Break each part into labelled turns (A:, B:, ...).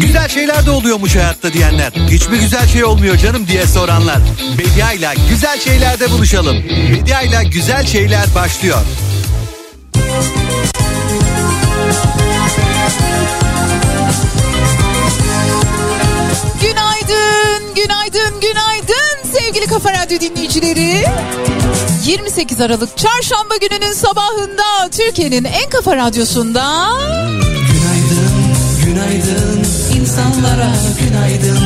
A: Güzel şeyler de oluyormuş hayatta diyenler. Hiç mi güzel şey olmuyor canım diye soranlar. Bediayla güzel şeylerde buluşalım. Bediayla güzel şeyler başlıyor.
B: Günaydın, günaydın, günaydın sevgili Kafa Radyo dinleyicileri. 28 Aralık Çarşamba gününün sabahında Türkiye'nin en kafa radyosunda
C: Günaydın, insanlara günaydın,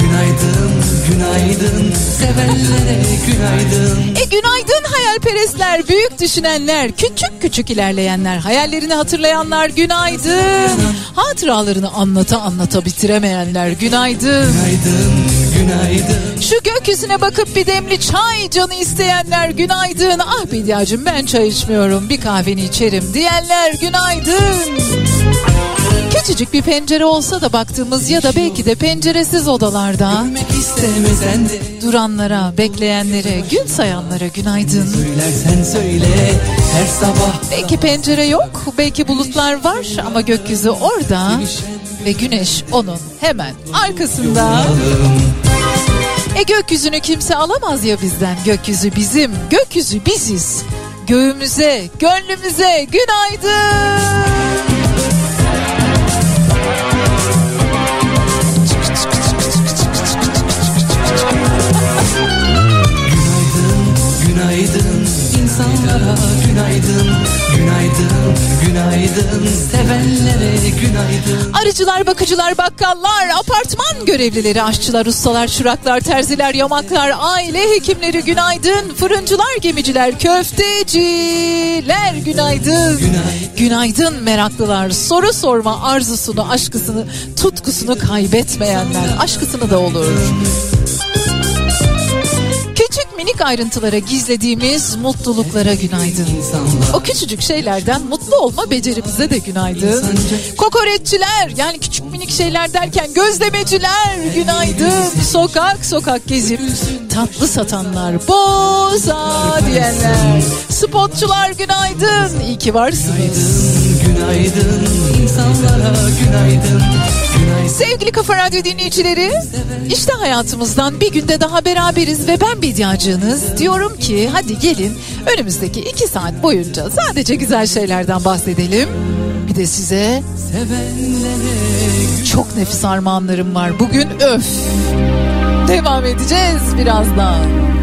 C: günaydın, günaydın sevenlere günaydın.
B: E günaydın hayalperestler, büyük düşünenler, küçük küçük ilerleyenler, hayallerini hatırlayanlar günaydın. Hatıralarını anlata anlata bitiremeyenler günaydın.
C: Günaydın, günaydın.
B: Şu gökyüzüne bakıp bir demli çay canı isteyenler günaydın. Ah Bediacığım ben çay içmiyorum bir kahveni içerim diyenler günaydın. Küçücük bir pencere olsa da baktığımız ya da belki de penceresiz odalarda duranlara, bekleyenlere, gün sayanlara günaydın.
C: söylersen söyle her sabah
B: Belki pencere yok, belki bulutlar var ama gökyüzü orada ve güneş onun hemen arkasında. E gökyüzünü kimse alamaz ya bizden. Gökyüzü bizim, gökyüzü biziz. Göğümüze, gönlümüze. Günaydın,
C: günaydın insanlara günaydın, günaydın, günaydın sevenlere günaydın.
B: Arıcılar, bakıcılar, bakkallar, apartman görevlileri, aşçılar, ustalar, çıraklar, terziler, yamaklar, aile hekimleri günaydın. Fırıncılar, gemiciler, köfteciler günaydın.
C: Günaydın.
B: Günaydın meraklılar. Soru sorma arzusunu, aşkısını, tutkusunu kaybetmeyenler. Aşkısını da olur. Minik ayrıntılara gizlediğimiz mutluluklara günaydın. O küçücük şeylerden mutlu olma becerimize de günaydın. Kokoreççiler yani küçük minik şeyler derken gözlemeciler günaydın. Sokak sokak gezip tatlı satanlar boza diyenler. Spotçular günaydın. İyi ki varsınız.
C: Günaydın insanlara günaydın. Günaydın.
B: Sevgili Kafa Radyo dinleyicileri, işte hayatımızdan bir günde daha beraberiz ve ben Bediacığınız diyorum ki hadi gelin önümüzdeki iki saat boyunca sadece güzel şeylerden bahsedelim. Bir de size çok nefis armağanlarım var. Bugün öf. Devam edeceğiz birazdan.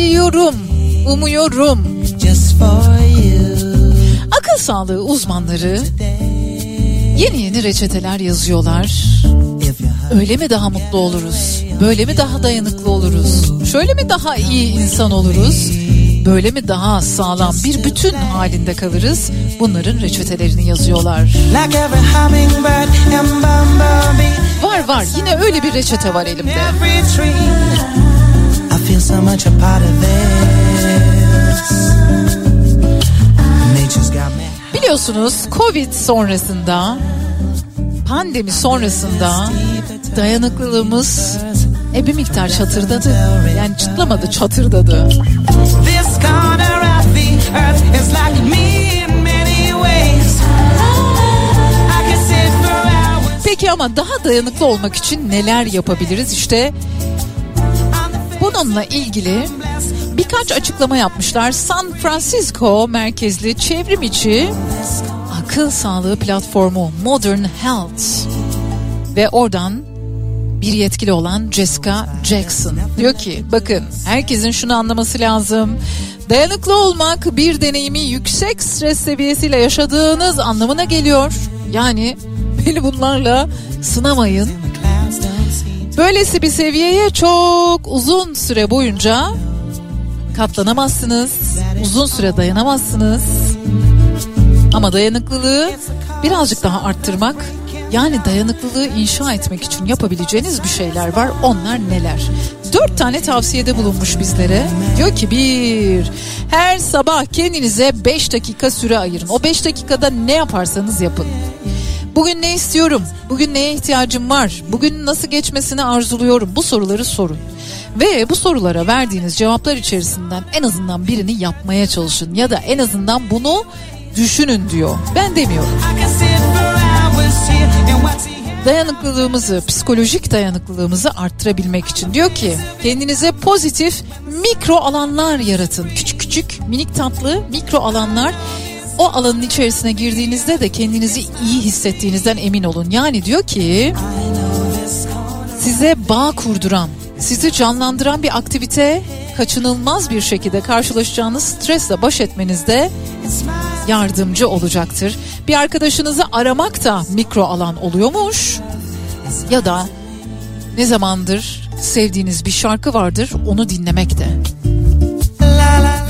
B: Olsun diyorum. Umuyorum. Akıl sağlığı uzmanları yeni yeni reçeteler yazıyorlar. Öyle mi daha mutlu oluruz? Böyle mi daha dayanıklı oluruz? Şöyle mi daha iyi insan oluruz? Böyle mi daha sağlam bir bütün halinde kalırız? Bunların reçetelerini yazıyorlar. Var var yine öyle bir reçete var elimde. Biliyorsunuz Covid sonrasında pandemi sonrasında dayanıklılığımız e bir miktar çatırdadı. Yani çıtlamadı çatırdadı. Peki ama daha dayanıklı olmak için neler yapabiliriz? İşte bununla ilgili birkaç açıklama yapmışlar. San Francisco merkezli çevrim içi akıl sağlığı platformu Modern Health ve oradan bir yetkili olan Jessica Jackson diyor ki bakın herkesin şunu anlaması lazım. Dayanıklı olmak bir deneyimi yüksek stres seviyesiyle yaşadığınız anlamına geliyor. Yani beni bunlarla sınamayın. Böylesi bir seviyeye çok uzun süre boyunca katlanamazsınız. Uzun süre dayanamazsınız. Ama dayanıklılığı birazcık daha arttırmak yani dayanıklılığı inşa etmek için yapabileceğiniz bir şeyler var. Onlar neler? Dört tane tavsiyede bulunmuş bizlere. Diyor ki bir, her sabah kendinize beş dakika süre ayırın. O beş dakikada ne yaparsanız yapın. Bugün ne istiyorum? Bugün neye ihtiyacım var? Bugün nasıl geçmesini arzuluyorum? Bu soruları sorun. Ve bu sorulara verdiğiniz cevaplar içerisinden en azından birini yapmaya çalışın. Ya da en azından bunu düşünün diyor. Ben demiyorum. Dayanıklılığımızı, psikolojik dayanıklılığımızı arttırabilmek için diyor ki kendinize pozitif mikro alanlar yaratın. Küçük küçük minik tatlı mikro alanlar o alanın içerisine girdiğinizde de kendinizi iyi hissettiğinizden emin olun. Yani diyor ki size bağ kurduran, sizi canlandıran bir aktivite kaçınılmaz bir şekilde karşılaşacağınız stresle baş etmenizde yardımcı olacaktır. Bir arkadaşınızı aramak da mikro alan oluyormuş. Ya da ne zamandır sevdiğiniz bir şarkı vardır onu dinlemek de.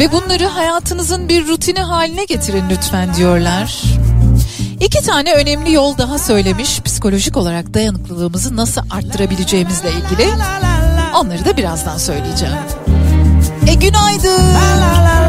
B: Ve bunları hayatınızın bir rutini haline getirin lütfen diyorlar. İki tane önemli yol daha söylemiş psikolojik olarak dayanıklılığımızı nasıl arttırabileceğimizle ilgili. Onları da birazdan söyleyeceğim. E günaydın.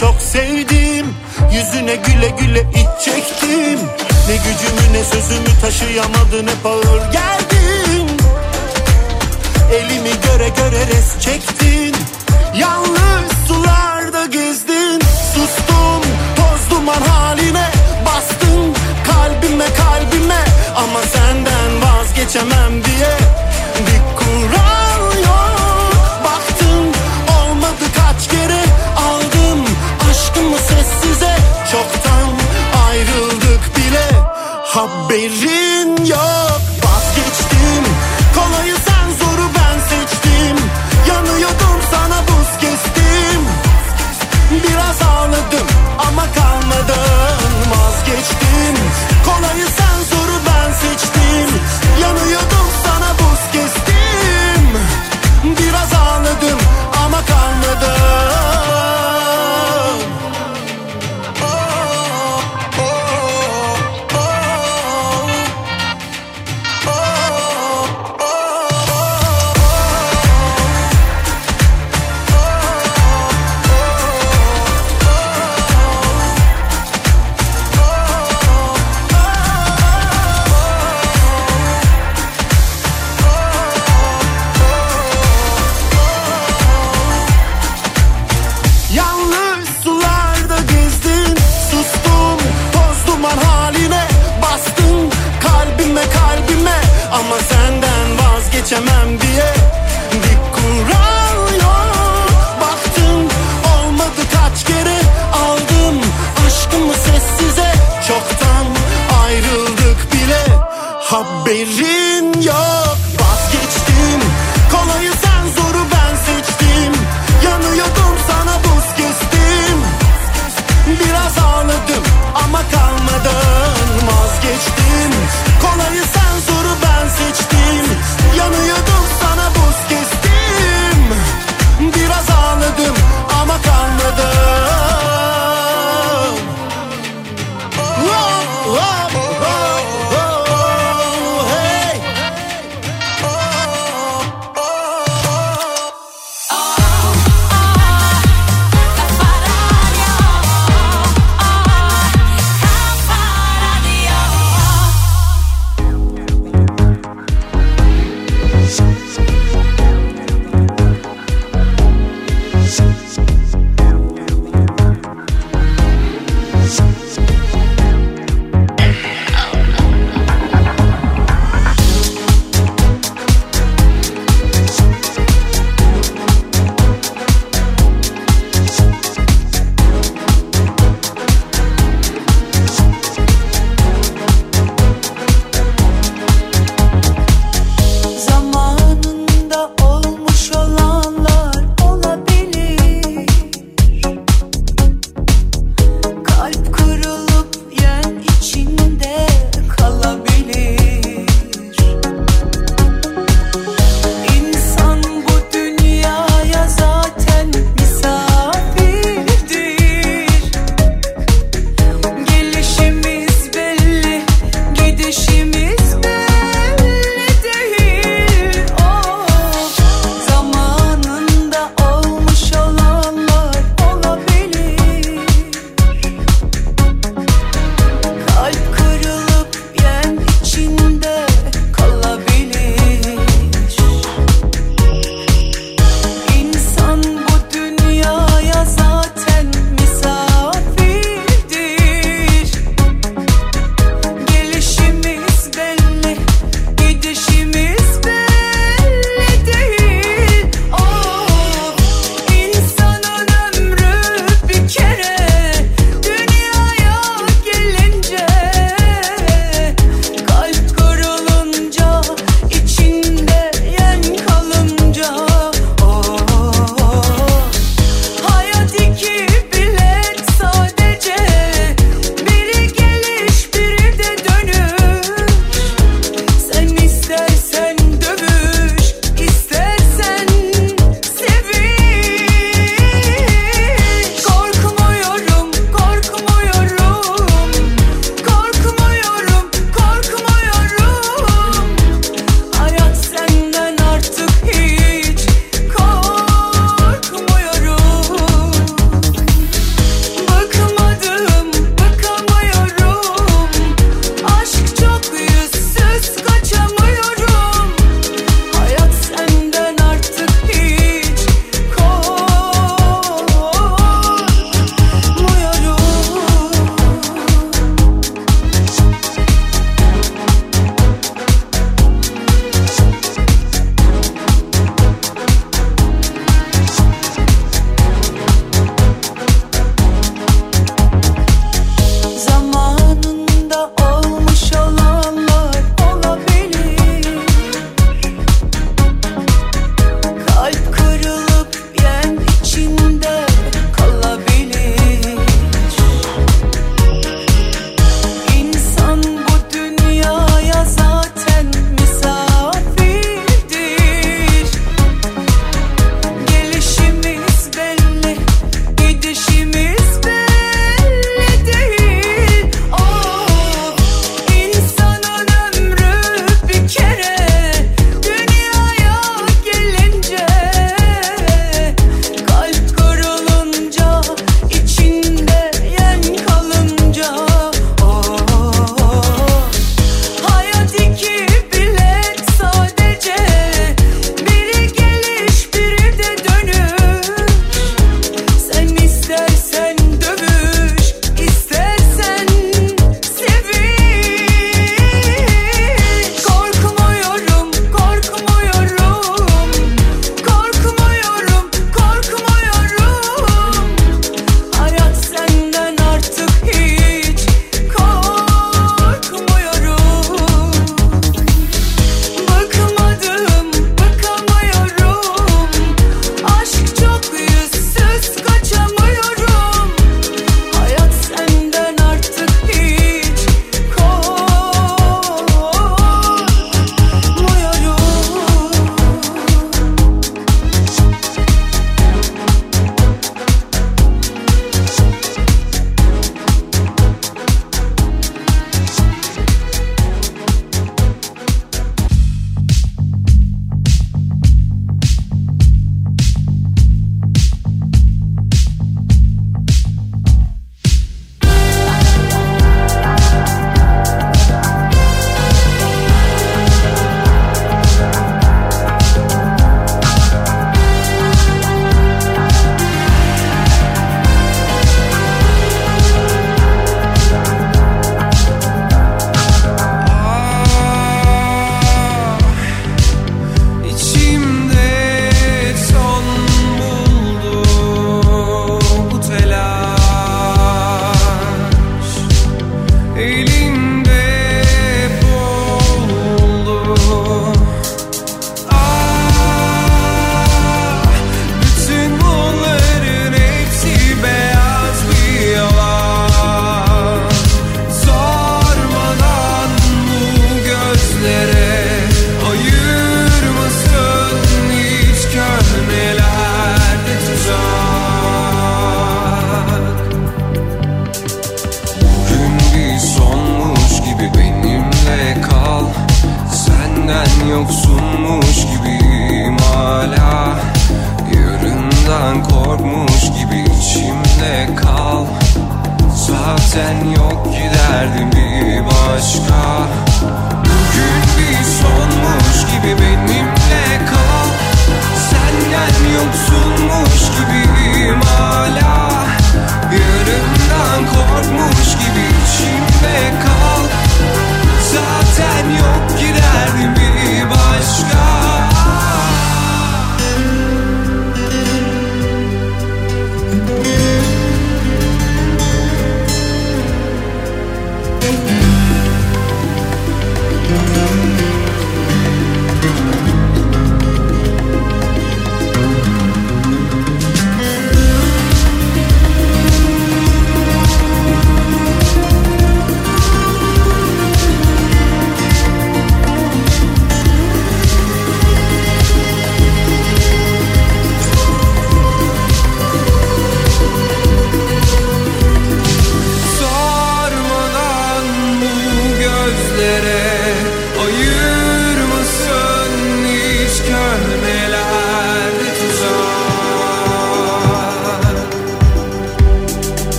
D: Çok sevdim. Yüzüne güle güle iç çektim. Ne gücümü ne sözümü taşıyamadın hep ağır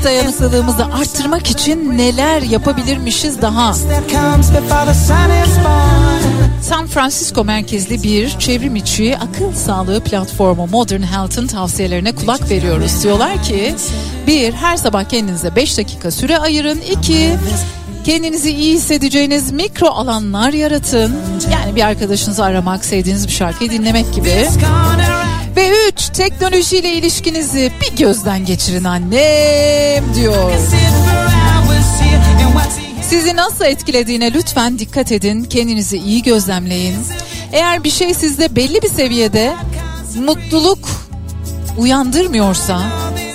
B: psikolojik dayanıklılığımızı arttırmak için neler yapabilirmişiz daha? San Francisco merkezli bir çevrim içi akıl sağlığı platformu Modern Health'ın tavsiyelerine kulak veriyoruz. Diyorlar ki bir her sabah kendinize 5 dakika süre ayırın. İki kendinizi iyi hissedeceğiniz mikro alanlar yaratın. Yani bir arkadaşınızı aramak, sevdiğiniz bir şarkıyı dinlemek gibi. Ve üç teknolojiyle ilişkinizi bir gözden geçirin annem diyor. Sizi nasıl etkilediğine lütfen dikkat edin. Kendinizi iyi gözlemleyin. Eğer bir şey sizde belli bir seviyede mutluluk uyandırmıyorsa,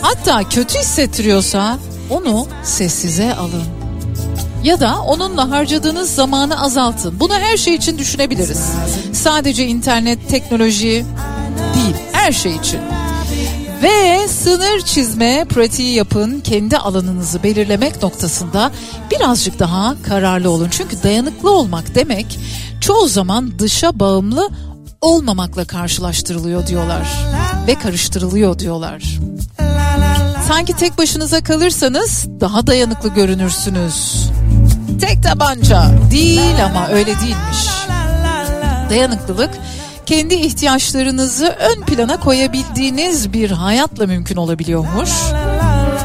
B: hatta kötü hissettiriyorsa onu sessize alın. Ya da onunla harcadığınız zamanı azaltın. Bunu her şey için düşünebiliriz. Sadece internet, teknoloji her şey için. Ve sınır çizme pratiği yapın. Kendi alanınızı belirlemek noktasında birazcık daha kararlı olun. Çünkü dayanıklı olmak demek çoğu zaman dışa bağımlı olmamakla karşılaştırılıyor diyorlar ve karıştırılıyor diyorlar. Sanki tek başınıza kalırsanız daha dayanıklı görünürsünüz. Tek tabanca değil ama öyle değilmiş. Dayanıklılık kendi ihtiyaçlarınızı ön plana koyabildiğiniz bir hayatla mümkün olabiliyormuş.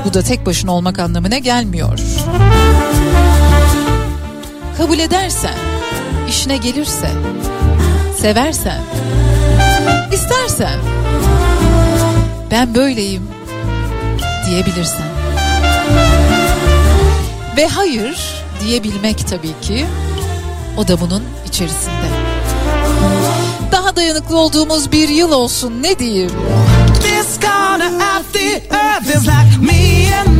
B: Bu da tek başına olmak anlamına gelmiyor. Kabul edersen, işine gelirse, seversen, istersen, ben böyleyim diyebilirsen. Ve hayır diyebilmek tabii ki o da bunun içerisinde. Daha dayanıklı olduğumuz bir yıl olsun ne diyeyim?
E: This corner of the earth is like me in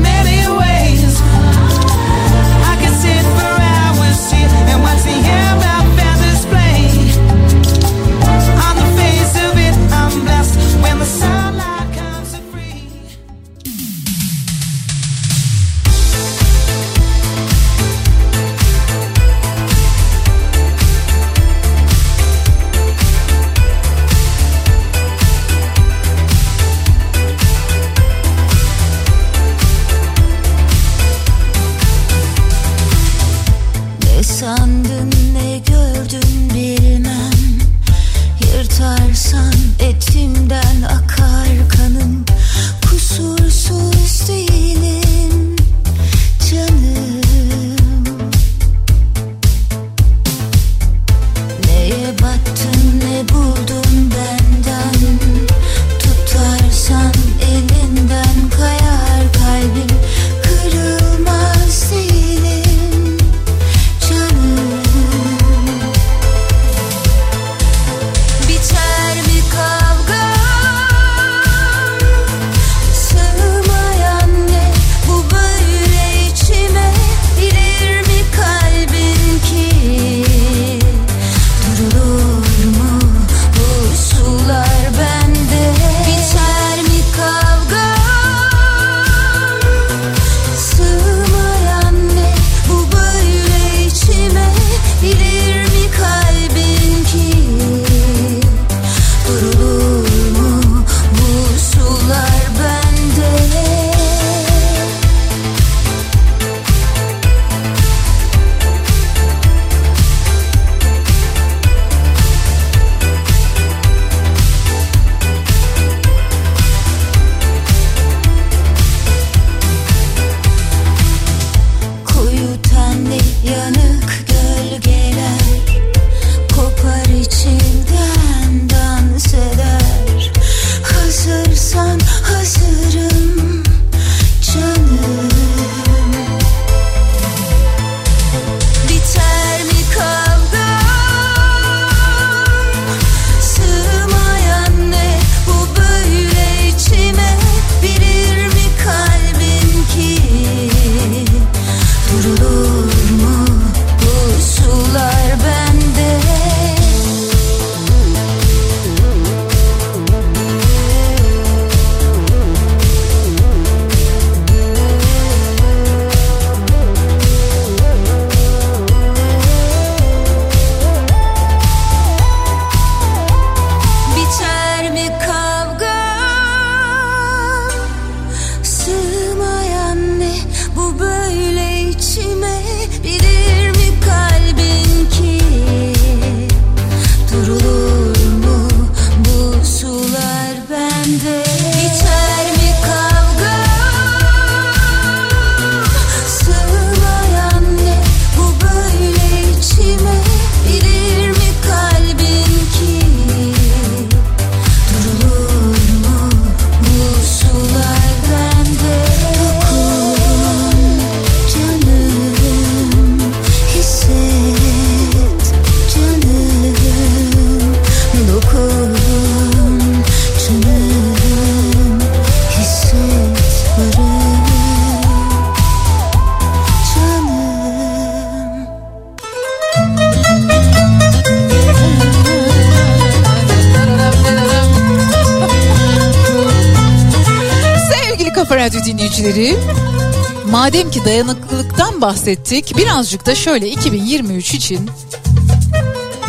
B: bahsettik birazcık da şöyle 2023 için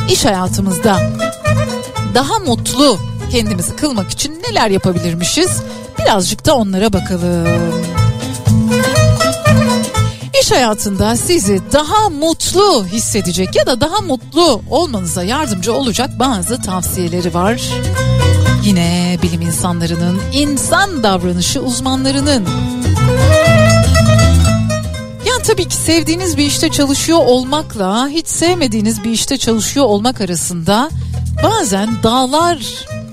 B: iş hayatımızda daha mutlu kendimizi kılmak için neler yapabilirmişiz? Birazcık da onlara bakalım. İş hayatında sizi daha mutlu hissedecek ya da daha mutlu olmanıza yardımcı olacak bazı tavsiyeleri var. Yine bilim insanlarının, insan davranışı uzmanlarının. Tabii ki sevdiğiniz bir işte çalışıyor olmakla hiç sevmediğiniz bir işte çalışıyor olmak arasında bazen dağlar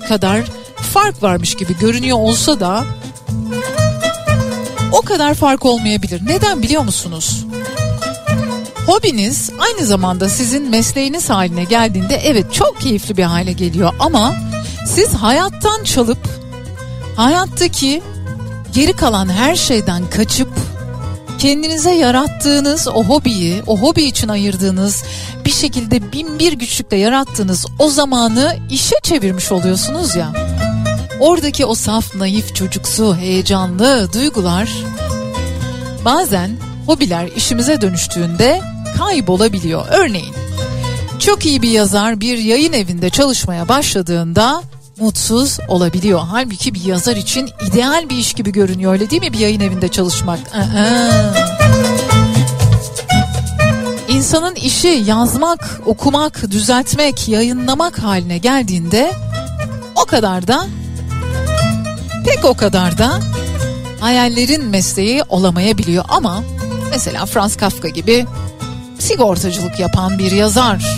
B: kadar fark varmış gibi görünüyor olsa da o kadar fark olmayabilir. Neden biliyor musunuz? Hobiniz aynı zamanda sizin mesleğiniz haline geldiğinde evet çok keyifli bir hale geliyor ama siz hayattan çalıp hayattaki geri kalan her şeyden kaçıp kendinize yarattığınız o hobiyi, o hobi için ayırdığınız bir şekilde bin bir güçlükle yarattığınız o zamanı işe çevirmiş oluyorsunuz ya. Oradaki o saf, naif, çocuksu, heyecanlı duygular bazen hobiler işimize dönüştüğünde kaybolabiliyor. Örneğin çok iyi bir yazar bir yayın evinde çalışmaya başladığında mutsuz olabiliyor. Halbuki bir yazar için ideal bir iş gibi görünüyor öyle değil mi bir yayın evinde çalışmak? Aa. İnsanın işi yazmak, okumak, düzeltmek, yayınlamak haline geldiğinde o kadar da pek o kadar da hayallerin mesleği olamayabiliyor ama mesela Franz Kafka gibi sigortacılık yapan bir yazar.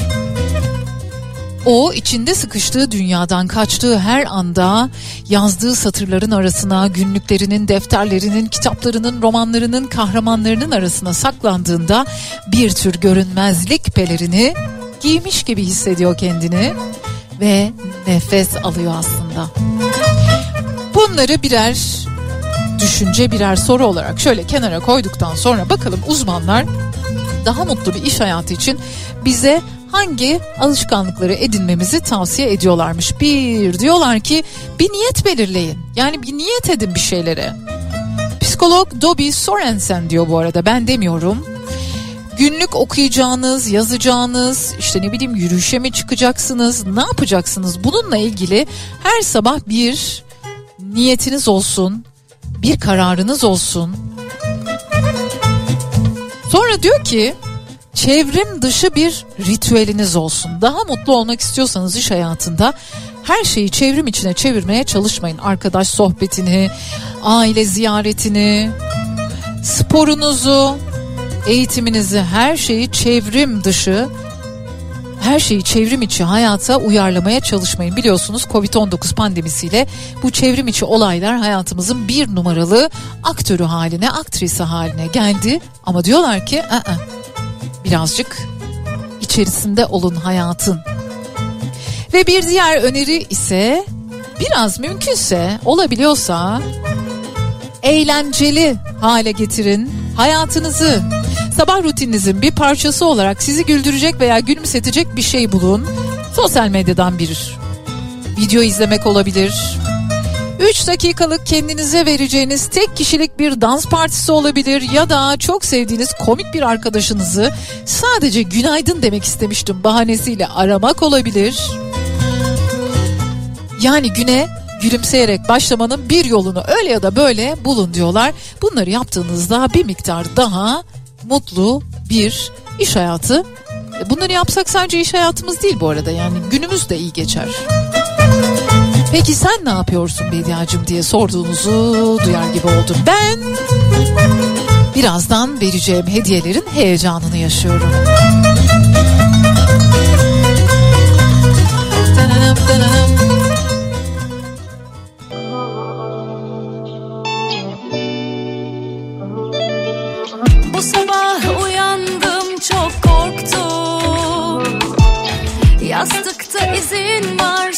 B: O içinde sıkıştığı dünyadan kaçtığı her anda yazdığı satırların arasına, günlüklerinin, defterlerinin, kitaplarının, romanlarının, kahramanlarının arasına saklandığında bir tür görünmezlik pelerini giymiş gibi hissediyor kendini ve nefes alıyor aslında. Bunları birer düşünce birer soru olarak şöyle kenara koyduktan sonra bakalım uzmanlar daha mutlu bir iş hayatı için bize hangi alışkanlıkları edinmemizi tavsiye ediyorlarmış. Bir diyorlar ki bir niyet belirleyin. Yani bir niyet edin bir şeylere. Psikolog Dobby Sorensen diyor bu arada ben demiyorum. Günlük okuyacağınız, yazacağınız, işte ne bileyim yürüyüşe mi çıkacaksınız, ne yapacaksınız? Bununla ilgili her sabah bir niyetiniz olsun, bir kararınız olsun. Sonra diyor ki çevrim dışı bir ritüeliniz olsun. Daha mutlu olmak istiyorsanız iş hayatında her şeyi çevrim içine çevirmeye çalışmayın. Arkadaş sohbetini, aile ziyaretini, sporunuzu, eğitiminizi, her şeyi çevrim dışı her şeyi çevrim içi hayata uyarlamaya çalışmayın. Biliyorsunuz Covid-19 pandemisiyle bu çevrim içi olaylar hayatımızın bir numaralı aktörü haline, aktrisi haline geldi. Ama diyorlar ki Aa, birazcık içerisinde olun hayatın. Ve bir diğer öneri ise biraz mümkünse olabiliyorsa eğlenceli hale getirin hayatınızı. Sabah rutininizin bir parçası olarak sizi güldürecek veya gülümsetecek bir şey bulun. Sosyal medyadan bir video izlemek olabilir. 3 dakikalık kendinize vereceğiniz tek kişilik bir dans partisi olabilir ya da çok sevdiğiniz komik bir arkadaşınızı sadece günaydın demek istemiştim bahanesiyle aramak olabilir. Yani güne gülümseyerek başlamanın bir yolunu öyle ya da böyle bulun diyorlar. Bunları yaptığınızda bir miktar daha mutlu bir iş hayatı. E, bunları yapsak sadece iş hayatımız değil bu arada yani günümüz de iyi geçer. Peki sen ne yapıyorsun Bediacığım diye sorduğunuzu duyar gibi oldum. Ben birazdan vereceğim hediyelerin heyecanını yaşıyorum.
F: Bu sabah uyandım çok korktum Yastıkta izin var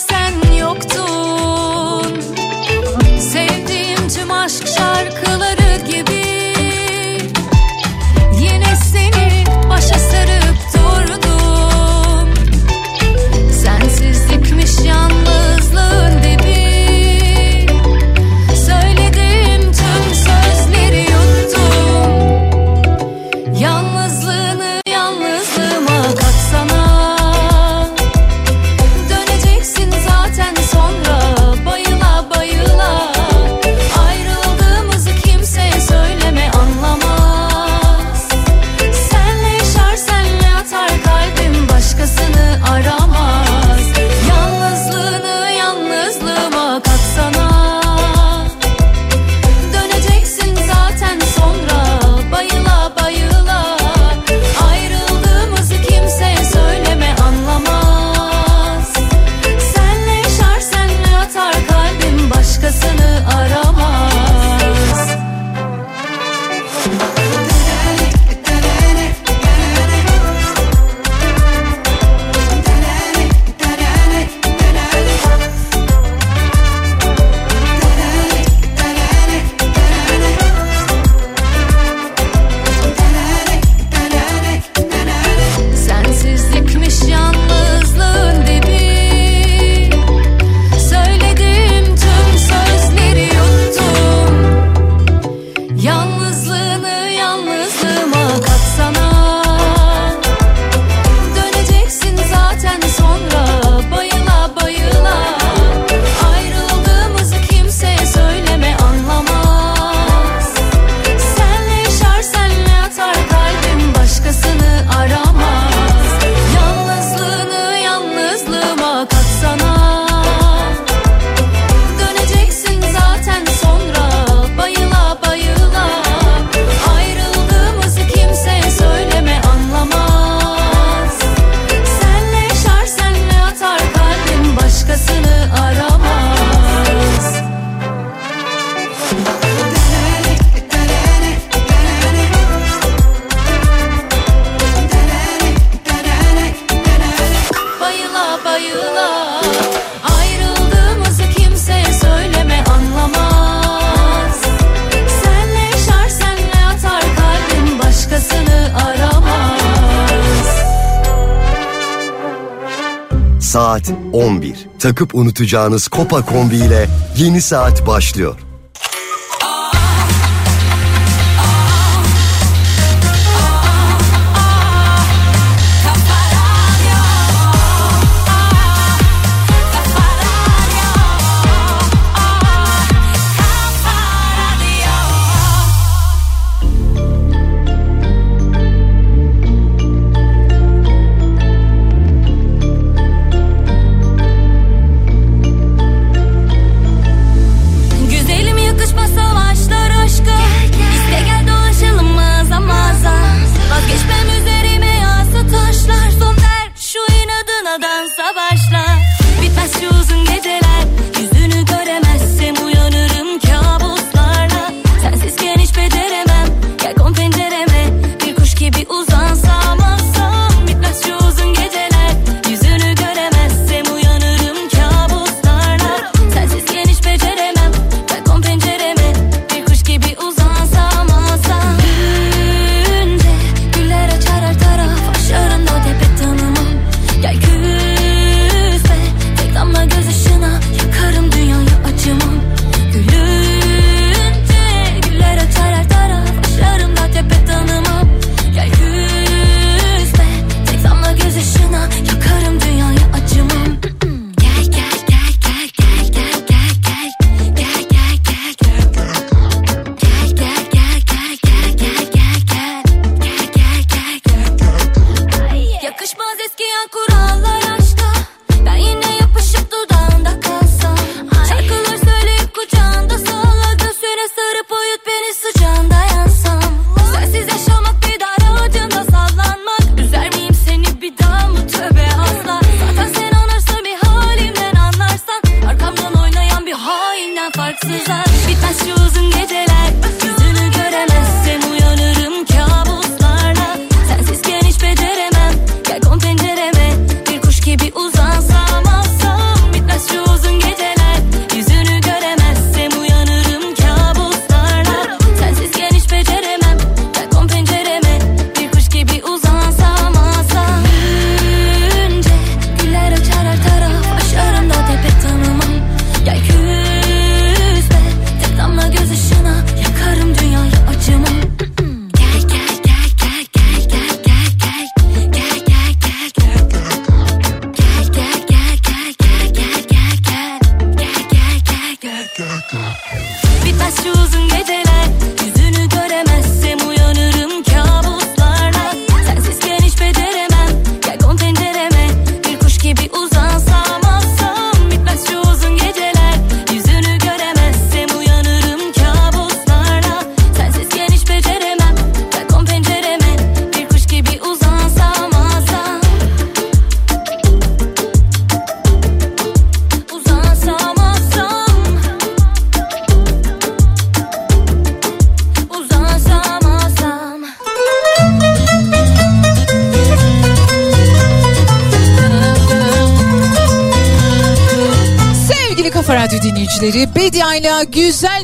G: Saat 11. Takıp unutacağınız Kopa kombiyle yeni saat başlıyor.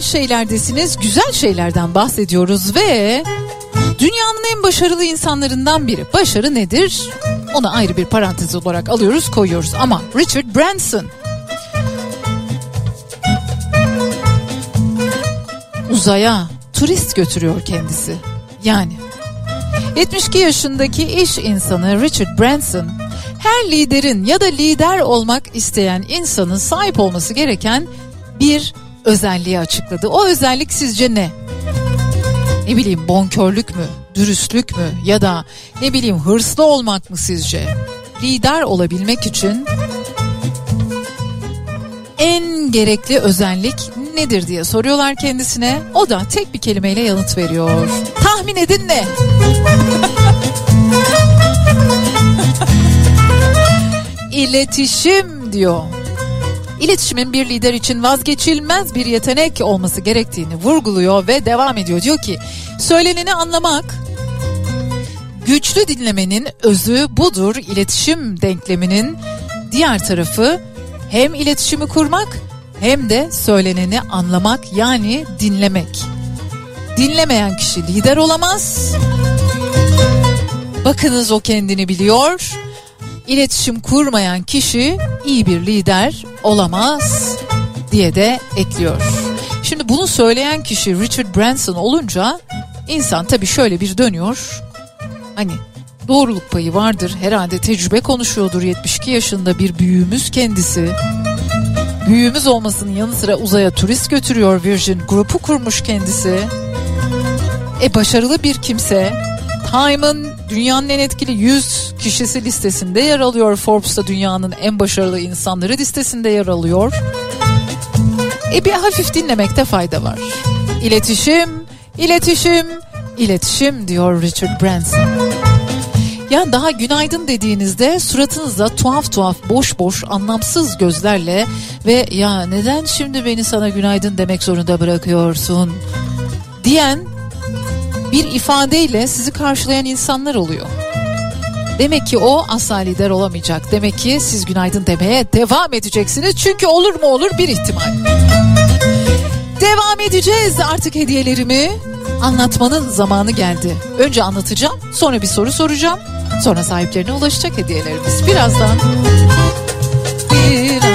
B: şeylerdesiniz. Güzel şeylerden bahsediyoruz ve dünyanın en başarılı insanlarından biri. Başarı nedir? Onu ayrı bir parantez olarak alıyoruz, koyuyoruz. Ama Richard Branson uzaya turist götürüyor kendisi. Yani 72 yaşındaki iş insanı Richard Branson her liderin ya da lider olmak isteyen insanın sahip olması gereken bir özelliği açıkladı. O özellik sizce ne? Ne bileyim bonkörlük mü? Dürüstlük mü? Ya da ne bileyim hırslı olmak mı sizce? Lider olabilmek için en gerekli özellik nedir diye soruyorlar kendisine. O da tek bir kelimeyle yanıt veriyor. Tahmin edin ne? İletişim diyor. İletişimin bir lider için vazgeçilmez bir yetenek olması gerektiğini vurguluyor ve devam ediyor. Diyor ki söyleneni anlamak, güçlü dinlemenin özü budur. İletişim denkleminin diğer tarafı hem iletişimi kurmak hem de söyleneni anlamak yani dinlemek. Dinlemeyen kişi lider olamaz. Bakınız o kendini biliyor. İletişim kurmayan kişi iyi bir lider olamaz diye de ekliyor. Şimdi bunu söyleyen kişi Richard Branson olunca insan tabii şöyle bir dönüyor. Hani doğruluk payı vardır herhalde tecrübe konuşuyordur 72 yaşında bir büyüğümüz kendisi. Büyüğümüz olmasının yanı sıra uzaya turist götürüyor Virgin grupu kurmuş kendisi. E başarılı bir kimse. Time'ın dünyanın en etkili 100 kişisi listesinde yer alıyor. Forbes'ta dünyanın en başarılı insanları listesinde yer alıyor. E bir hafif dinlemekte fayda var. İletişim, iletişim, iletişim diyor Richard Branson. Yani daha günaydın dediğinizde suratınızda tuhaf tuhaf boş boş anlamsız gözlerle ve ya neden şimdi beni sana günaydın demek zorunda bırakıyorsun diyen bir ifadeyle sizi karşılayan insanlar oluyor. Demek ki o asla lider olamayacak. Demek ki siz günaydın demeye devam edeceksiniz. Çünkü olur mu olur bir ihtimal. Devam edeceğiz artık hediyelerimi anlatmanın zamanı geldi. Önce anlatacağım, sonra bir soru soracağım. Sonra sahiplerine ulaşacak hediyelerimiz. Birazdan
H: bir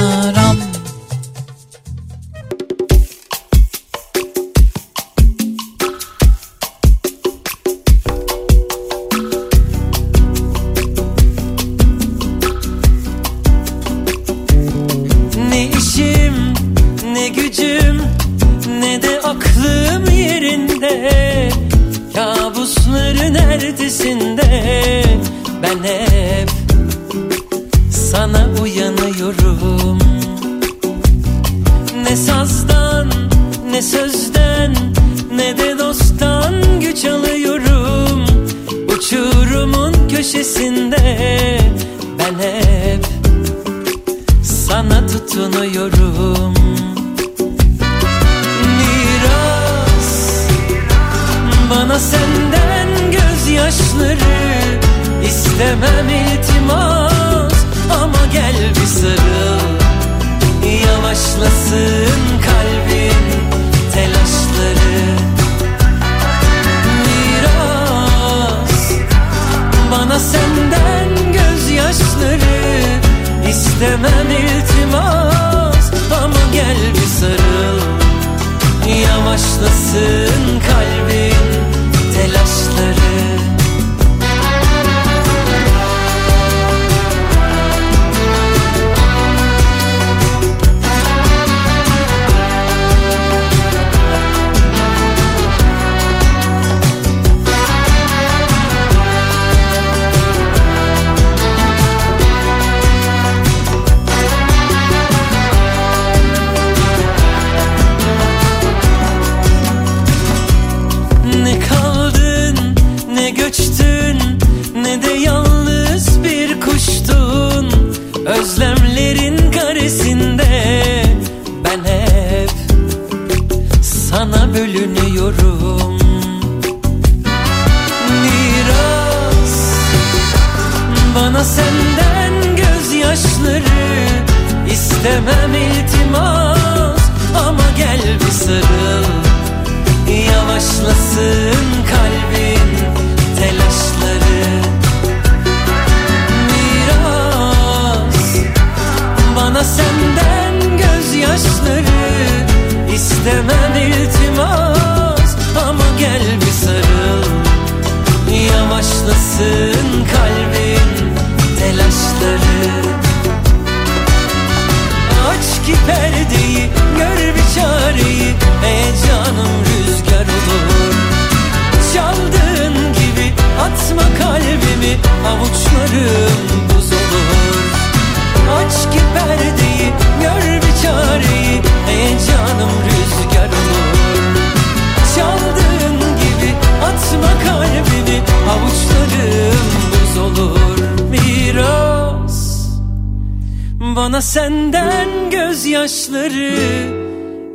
H: gözyaşları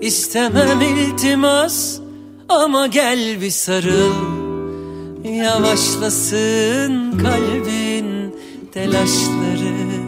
H: istemem iltimas ama gel bir sarıl Yavaşlasın kalbin telaşları.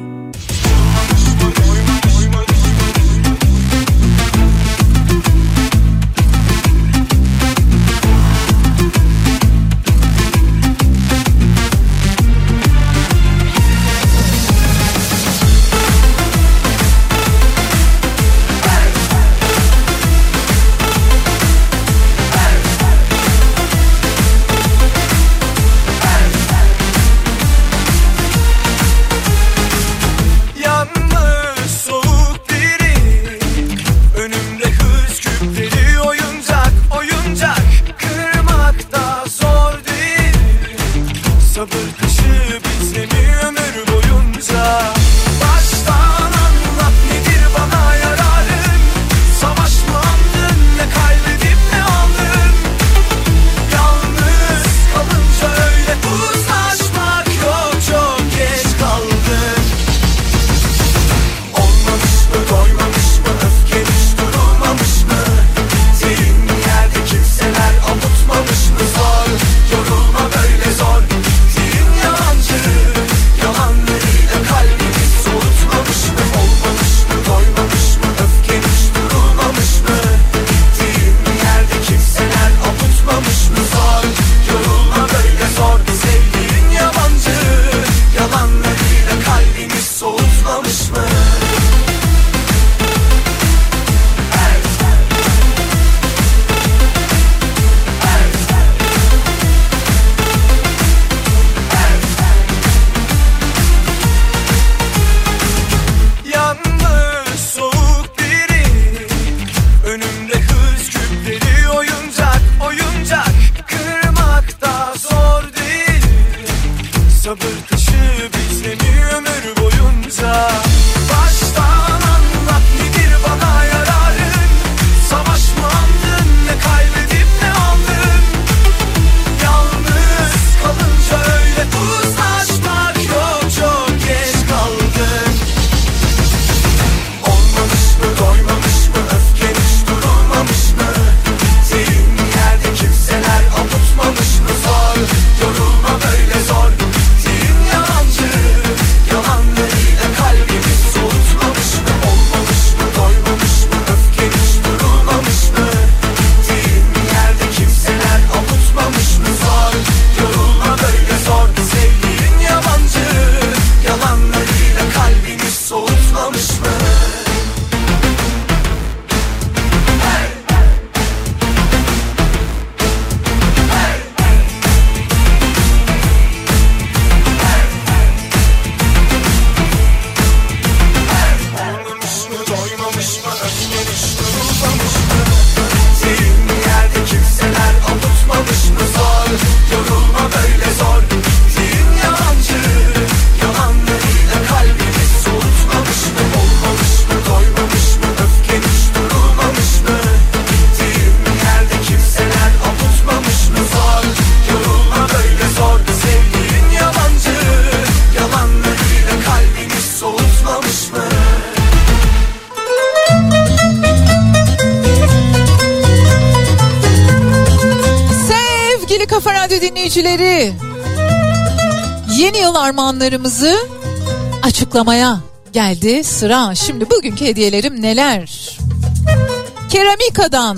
B: hediyalarımızı açıklamaya geldi sıra. Şimdi bugünkü hediyelerim neler? Keramika'dan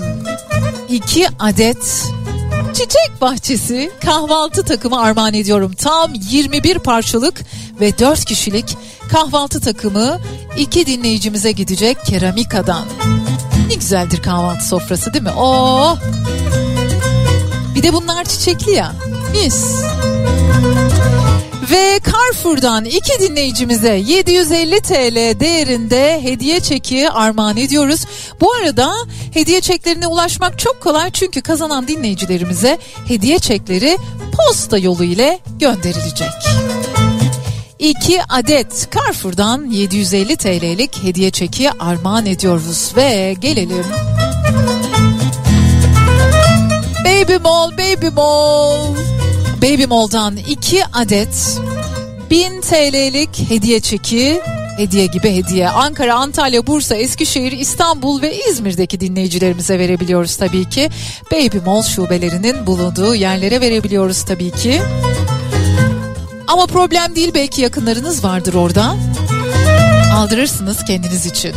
B: iki adet çiçek bahçesi kahvaltı takımı armağan ediyorum. Tam 21 parçalık ve 4 kişilik kahvaltı takımı iki dinleyicimize gidecek Keramika'dan. Ne güzeldir kahvaltı sofrası değil mi? Oo! Bir de bunlar çiçekli ya. Mis. Ve Carrefour'dan iki dinleyicimize 750 TL değerinde hediye çeki armağan ediyoruz. Bu arada hediye çeklerine ulaşmak çok kolay çünkü kazanan dinleyicilerimize hediye çekleri posta yolu ile gönderilecek. 2 adet Carrefour'dan 750 TL'lik hediye çeki armağan ediyoruz ve gelelim. Baby Mall, Baby Mall. Baby Mall'dan 2 adet 1000 TL'lik hediye çeki hediye gibi hediye Ankara, Antalya, Bursa, Eskişehir, İstanbul ve İzmir'deki dinleyicilerimize verebiliyoruz tabii ki. Baby Mall şubelerinin bulunduğu yerlere verebiliyoruz tabii ki. Ama problem değil belki yakınlarınız vardır orada. Aldırırsınız kendiniz için.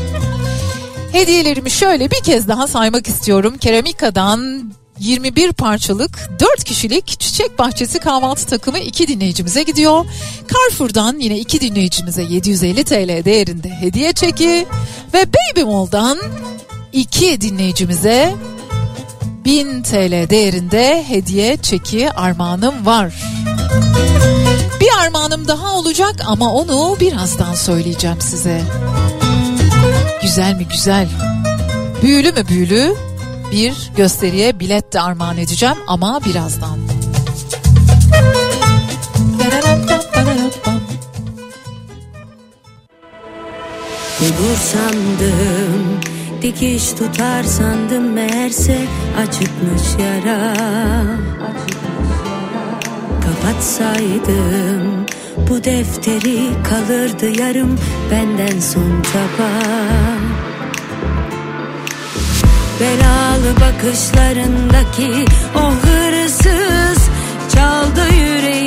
B: Hediyelerimi şöyle bir kez daha saymak istiyorum. Keramika'dan 21 parçalık 4 kişilik çiçek bahçesi kahvaltı takımı 2 dinleyicimize gidiyor. Carrefour'dan yine 2 dinleyicimize 750 TL değerinde hediye çeki ve Baby Mall'dan 2 dinleyicimize 1000 TL değerinde hediye çeki armağanım var. Bir armağanım daha olacak ama onu birazdan söyleyeceğim size. Güzel mi güzel? Büyülü mü büyülü? Bir gösteriye bilet de armağan edeceğim ama birazdan.
I: Bulur sandım Dikiş tutar sandım meğerse açıkmış yara Kapatsaydım bu defteri kalırdı yarım benden son çaba Belalı bakışlarındaki o hırsız çaldı yüreğimi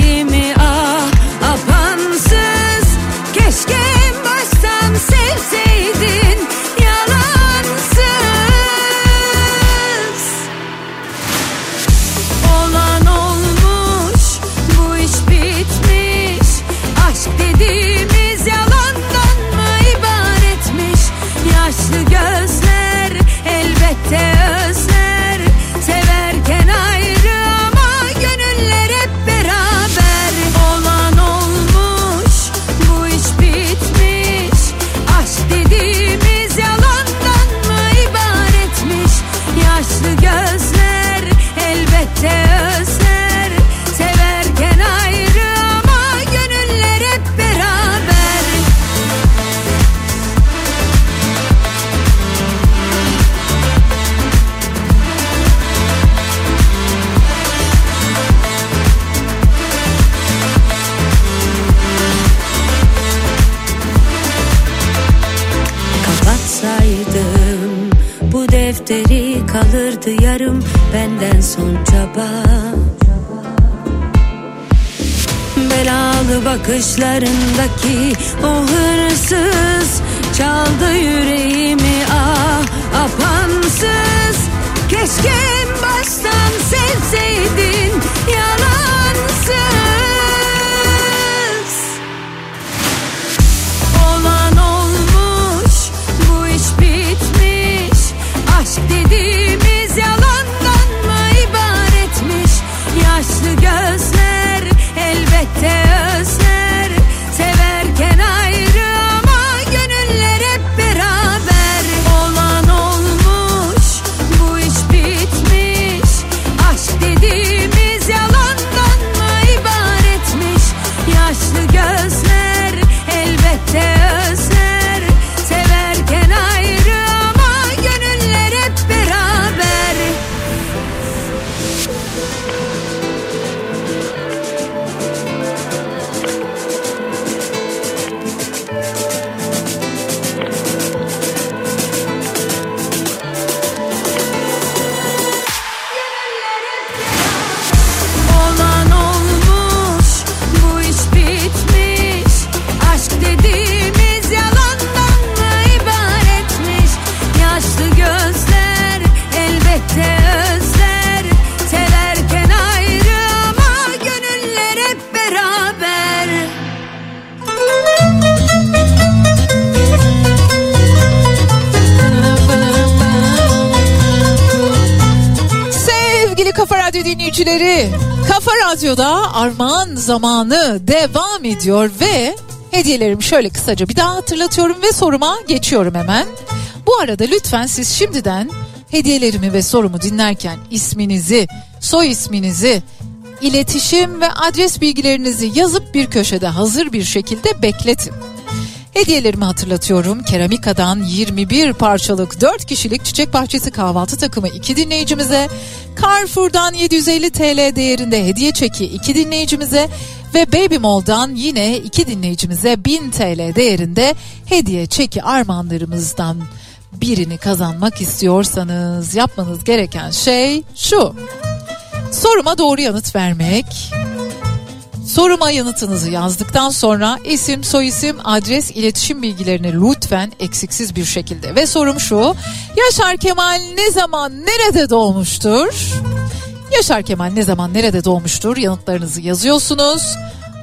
B: dinleyicileri, Kafa Radyo'da armağan zamanı devam ediyor ve hediyelerimi şöyle kısaca bir daha hatırlatıyorum ve soruma geçiyorum hemen. Bu arada lütfen siz şimdiden hediyelerimi ve sorumu dinlerken isminizi, soy isminizi, iletişim ve adres bilgilerinizi yazıp bir köşede hazır bir şekilde bekletin. Hediyelerimi hatırlatıyorum. Keramika'dan 21 parçalık 4 kişilik çiçek bahçesi kahvaltı takımı 2 dinleyicimize, Carrefour'dan 750 TL değerinde hediye çeki 2 dinleyicimize Ve Baby Mall'dan yine iki dinleyicimize 1000 TL değerinde hediye çeki armağanlarımızdan birini kazanmak istiyorsanız yapmanız gereken şey şu. Soruma doğru yanıt vermek. Soruma yanıtınızı yazdıktan sonra isim, soyisim, adres, iletişim bilgilerini lütfen eksiksiz bir şekilde. Ve sorum şu. Yaşar Kemal ne zaman nerede doğmuştur? Yaşar Kemal ne zaman nerede doğmuştur? Yanıtlarınızı yazıyorsunuz.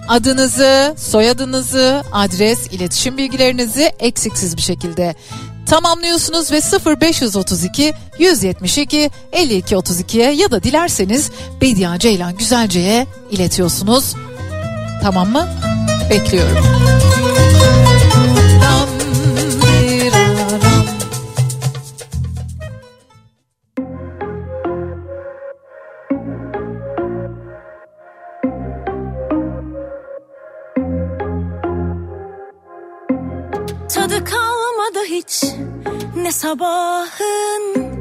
B: Adınızı, soyadınızı, adres, iletişim bilgilerinizi eksiksiz bir şekilde tamamlıyorsunuz ve 0532 172 52 32'ye ya da dilerseniz Bediye Ceylan Güzelce'ye iletiyorsunuz. Tamam mı? Bekliyorum.
F: Tadı kalmadı hiç. Ne sabahın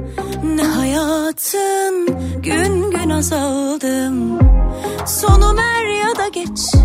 F: ne hayatın. Gün gün azaldım. Sonum er ya da geç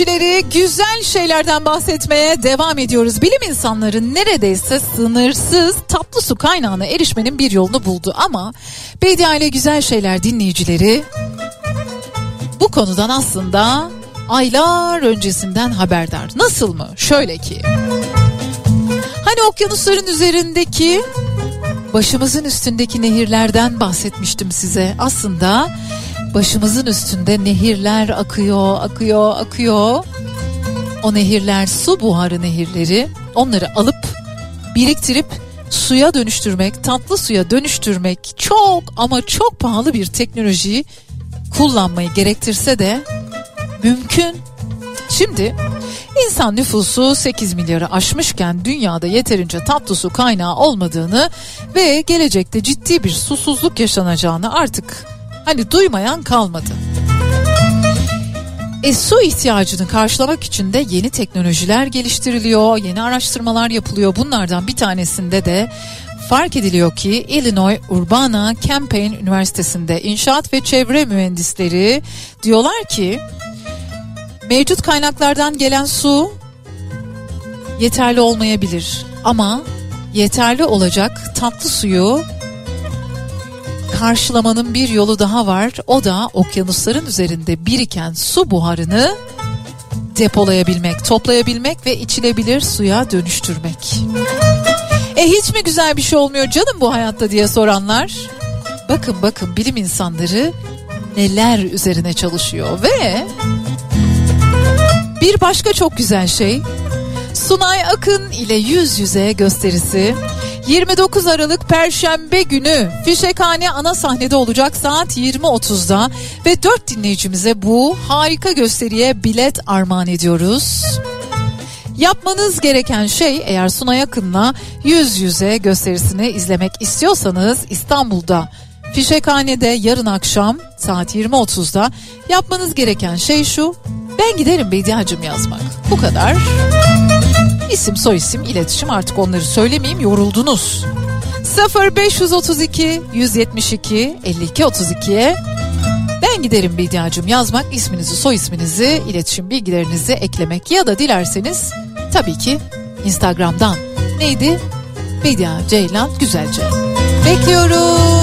B: dinleyicileri güzel şeylerden bahsetmeye devam ediyoruz. Bilim insanları neredeyse sınırsız tatlı su kaynağına erişmenin bir yolunu buldu ama ile Güzel Şeyler dinleyicileri bu konudan aslında aylar öncesinden haberdar. Nasıl mı? Şöyle ki hani okyanusların üzerindeki başımızın üstündeki nehirlerden bahsetmiştim size. Aslında başımızın üstünde nehirler akıyor, akıyor, akıyor. O nehirler su buharı nehirleri. Onları alıp biriktirip suya dönüştürmek, tatlı suya dönüştürmek çok ama çok pahalı bir teknolojiyi kullanmayı gerektirse de mümkün. Şimdi insan nüfusu 8 milyarı aşmışken dünyada yeterince tatlı su kaynağı olmadığını ve gelecekte ciddi bir susuzluk yaşanacağını artık hani duymayan kalmadı. E su ihtiyacını karşılamak için de yeni teknolojiler geliştiriliyor, yeni araştırmalar yapılıyor. Bunlardan bir tanesinde de fark ediliyor ki Illinois Urbana-Champaign Üniversitesi'nde inşaat ve çevre mühendisleri diyorlar ki mevcut kaynaklardan gelen su yeterli olmayabilir. Ama yeterli olacak tatlı suyu karşılamanın bir yolu daha var. O da okyanusların üzerinde biriken su buharını depolayabilmek, toplayabilmek ve içilebilir suya dönüştürmek. E hiç mi güzel bir şey olmuyor canım bu hayatta diye soranlar? Bakın bakın bilim insanları neler üzerine çalışıyor ve bir başka çok güzel şey Sunay Akın ile yüz yüze gösterisi 29 Aralık Perşembe günü Fişekhane ana sahnede olacak saat 20.30'da ve 4 dinleyicimize bu harika gösteriye bilet armağan ediyoruz. Yapmanız gereken şey eğer Sunay Akın'la yüz yüze gösterisini izlemek istiyorsanız İstanbul'da Fişekhane'de yarın akşam saat 20.30'da yapmanız gereken şey şu. Ben giderim Bediacım yazmak. Bu kadar. İsim soyisim iletişim artık onları söylemeyeyim yoruldunuz. 0532 172 52 32'ye ben giderim Bediacım yazmak isminizi soy isminizi iletişim bilgilerinizi eklemek ya da dilerseniz tabii ki Instagram'dan neydi? Bedia Ceylan Güzelce. Bekliyorum.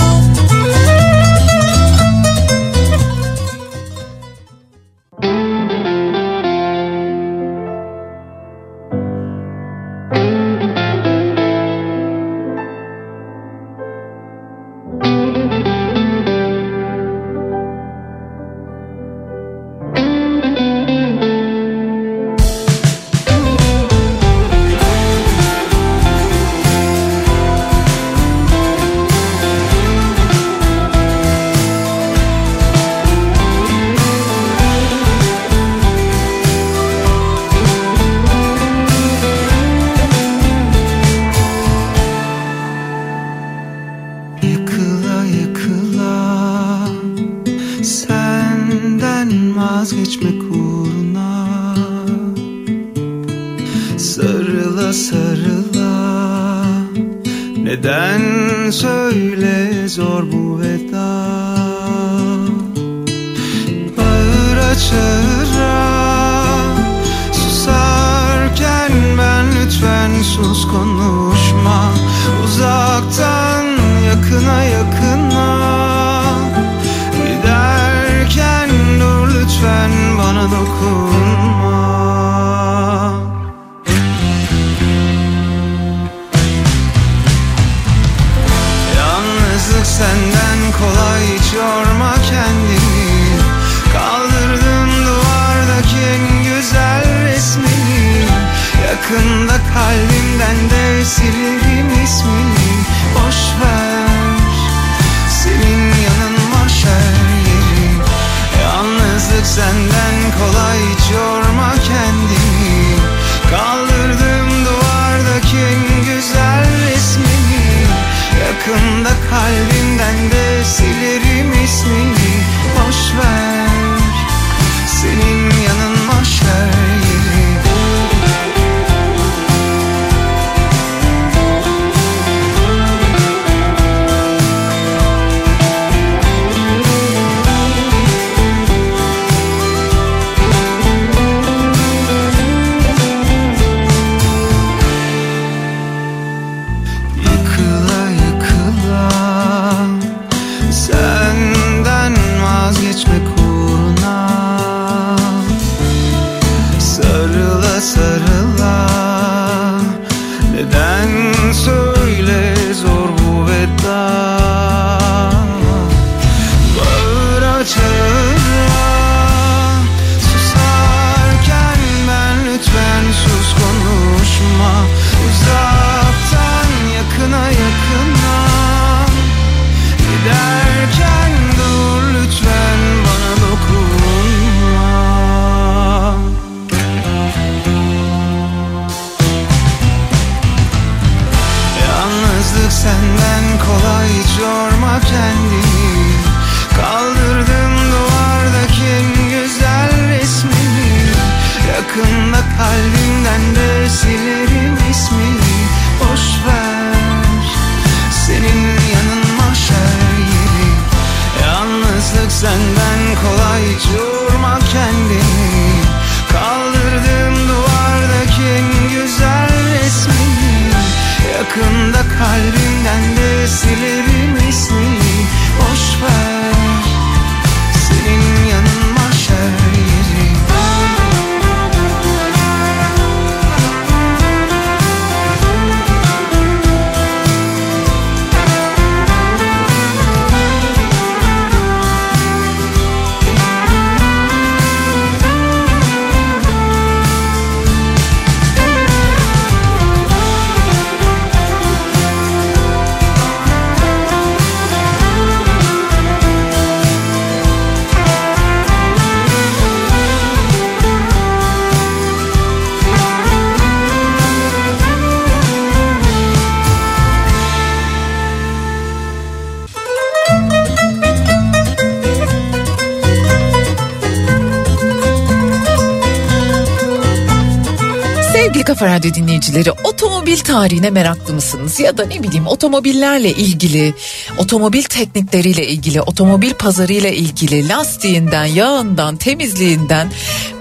B: Kafa Radyo dinleyicileri otomobil tarihine meraklı mısınız? Ya da ne bileyim otomobillerle ilgili, otomobil teknikleriyle ilgili, otomobil pazarıyla ilgili, lastiğinden, yağından, temizliğinden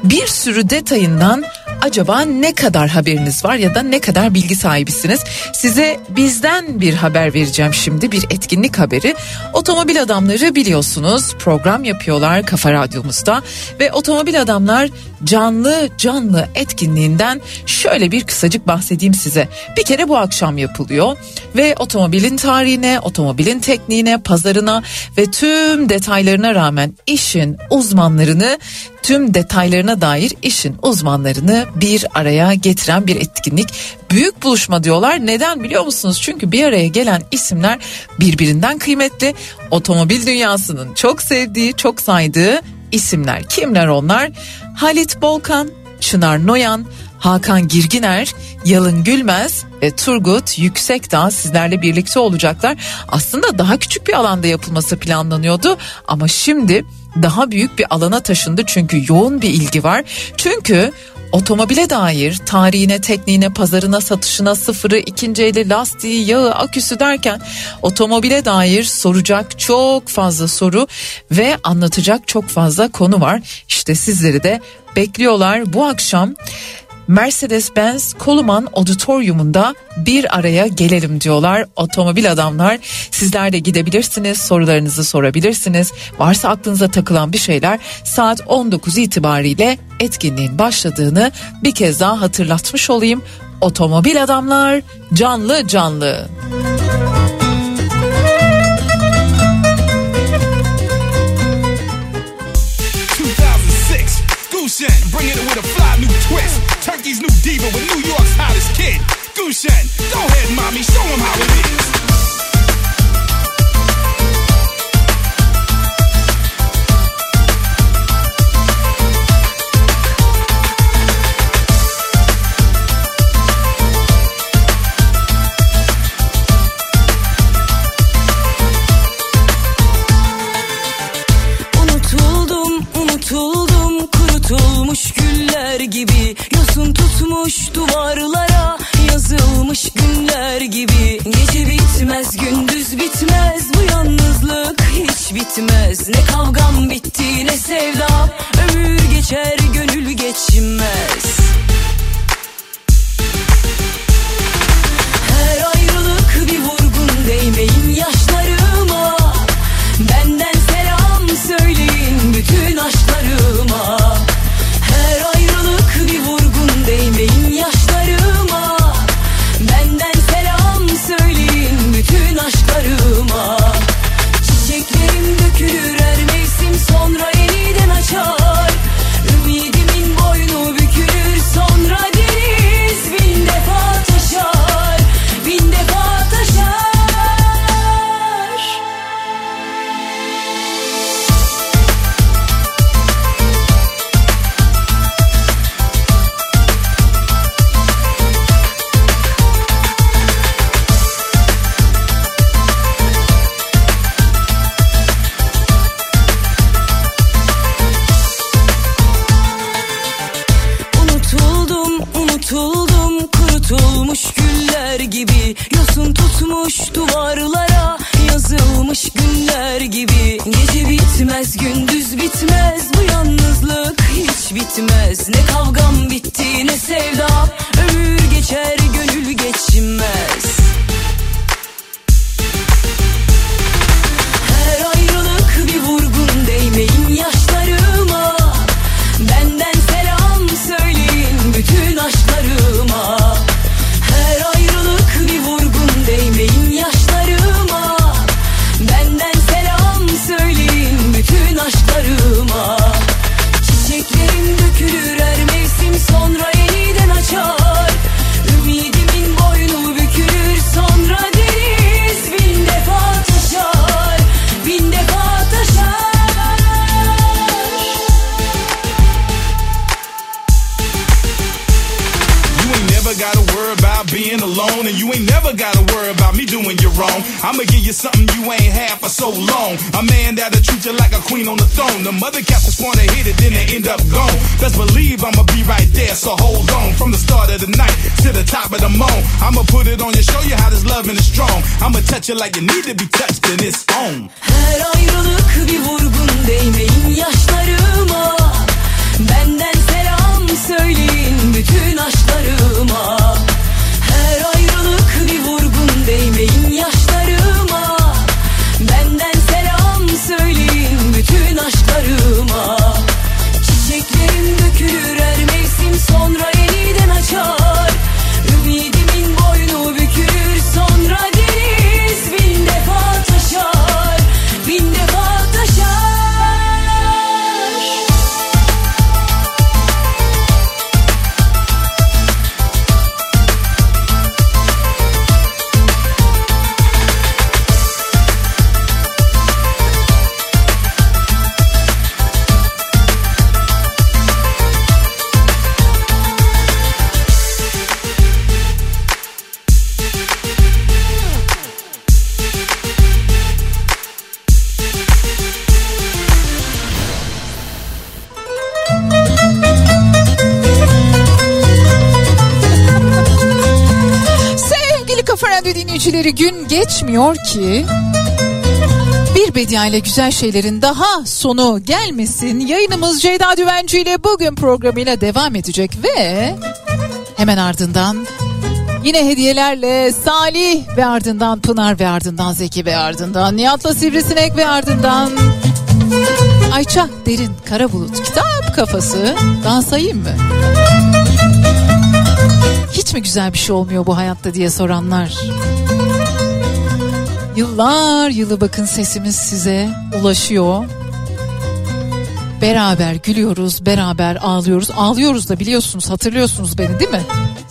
B: bir sürü detayından acaba ne kadar haberiniz var ya da ne kadar bilgi sahibisiniz? Size bizden bir haber vereceğim şimdi bir etkinlik haberi. Otomobil adamları biliyorsunuz program yapıyorlar Kafa Radyomuzda ve otomobil adamlar canlı canlı etkinliğinden şöyle bir kısacık bahsedeyim size. Bir kere bu akşam yapılıyor ve otomobilin tarihine, otomobilin tekniğine, pazarına ve tüm detaylarına rağmen işin uzmanlarını tüm detaylarına dair işin uzmanlarını bir araya getiren bir etkinlik. Büyük buluşma diyorlar. Neden biliyor musunuz? Çünkü bir araya gelen isimler birbirinden kıymetli. Otomobil dünyasının çok sevdiği, çok saydığı isimler. Kimler onlar? Halit Bolkan, Çınar Noyan, Hakan Girginer, Yalın Gülmez ve Turgut Yüksekdağ sizlerle birlikte olacaklar. Aslında daha küçük bir alanda yapılması planlanıyordu ama şimdi daha büyük bir alana taşındı çünkü yoğun bir ilgi var. Çünkü otomobile dair tarihine, tekniğine, pazarına, satışına, sıfırı, ikinci eli, lastiği, yağı, aküsü derken otomobile dair soracak çok fazla soru ve anlatacak çok fazla konu var. İşte sizleri de bekliyorlar bu akşam. Mercedes-Benz Koluman Auditorium'unda bir araya gelelim diyorlar otomobil adamlar. Sizler de gidebilirsiniz, sorularınızı sorabilirsiniz. Varsa aklınıza takılan bir şeyler saat 19 itibariyle etkinliğin başladığını bir kez daha hatırlatmış olayım. Otomobil adamlar canlı canlı.
I: 2006, twist. New diva with New York's hottest kid. Gushen, go ahead, mommy, show him how it is.
J: benden selam söyleyin. Bütün
K: aşk I'ma give you something you ain't had for so long. A man that'll treat you like a queen on the throne. The mother wanna hit it, then they end up gone. Best believe I'ma be right there, so hold on. From the start of the night to the top of the moon, I'ma put it on you, show you how this loving is strong. I'ma touch you like you need to be touched, and it's on.
I: Her ayrılık bir vurgun Benden selam söyleyin bütün
B: Dinleyicileri gün geçmiyor ki bir Bedia ile güzel şeylerin daha sonu gelmesin. Yayınımız Ceyda Düvenci ile bugün programıyla devam edecek ve hemen ardından yine hediyelerle Salih ve ardından Pınar ve ardından Zeki ve ardından Nihat'la Sivrisinek ve ardından Ayça Derin Kara Bulut kitap kafası daha sayayım mı? Hiç mi güzel bir şey olmuyor bu hayatta diye soranlar. Yıllar yılı bakın sesimiz size ulaşıyor. Beraber gülüyoruz, beraber ağlıyoruz. Ağlıyoruz da biliyorsunuz, hatırlıyorsunuz beni değil mi?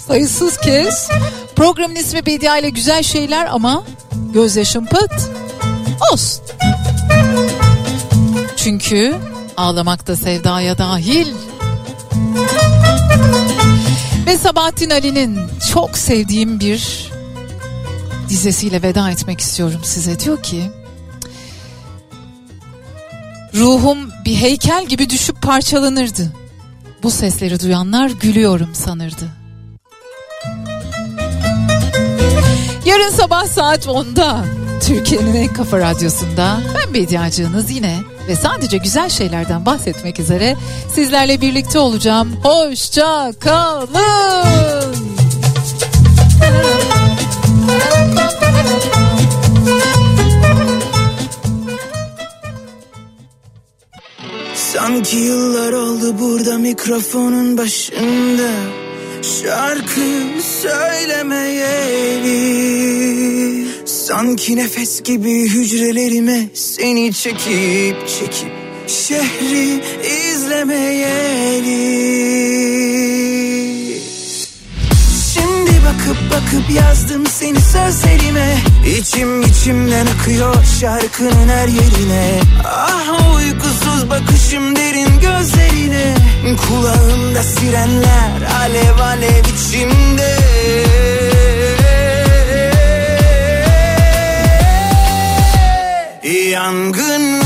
B: Sayısız kez. Programın ismi Bedia ile güzel şeyler ama gözyaşım pıt. Olsun. Çünkü ağlamak da sevdaya dahil. Ve Sabahattin Ali'nin çok sevdiğim bir dizesiyle veda etmek istiyorum size. Diyor ki ruhum bir heykel gibi düşüp parçalanırdı. Bu sesleri duyanlar gülüyorum sanırdı. Yarın sabah saat 10'da Türkiye'nin en kafa radyosunda ben Bediacığınız yine ve sadece güzel şeylerden bahsetmek üzere sizlerle birlikte olacağım. Hoşça kalın.
L: Sanki yıllar oldu burada mikrofonun başında. Şarkı söylemeyeli. Sanki nefes gibi hücrelerime seni çekip çekip Şehri izlemeyeli bakıp bakıp yazdım seni sözlerime. İçim içimden akıyor şarkının her yerine. Ah uykusuz bakışım derin gözlerine. Kulağımda sirenler alev alev içimde. Yangın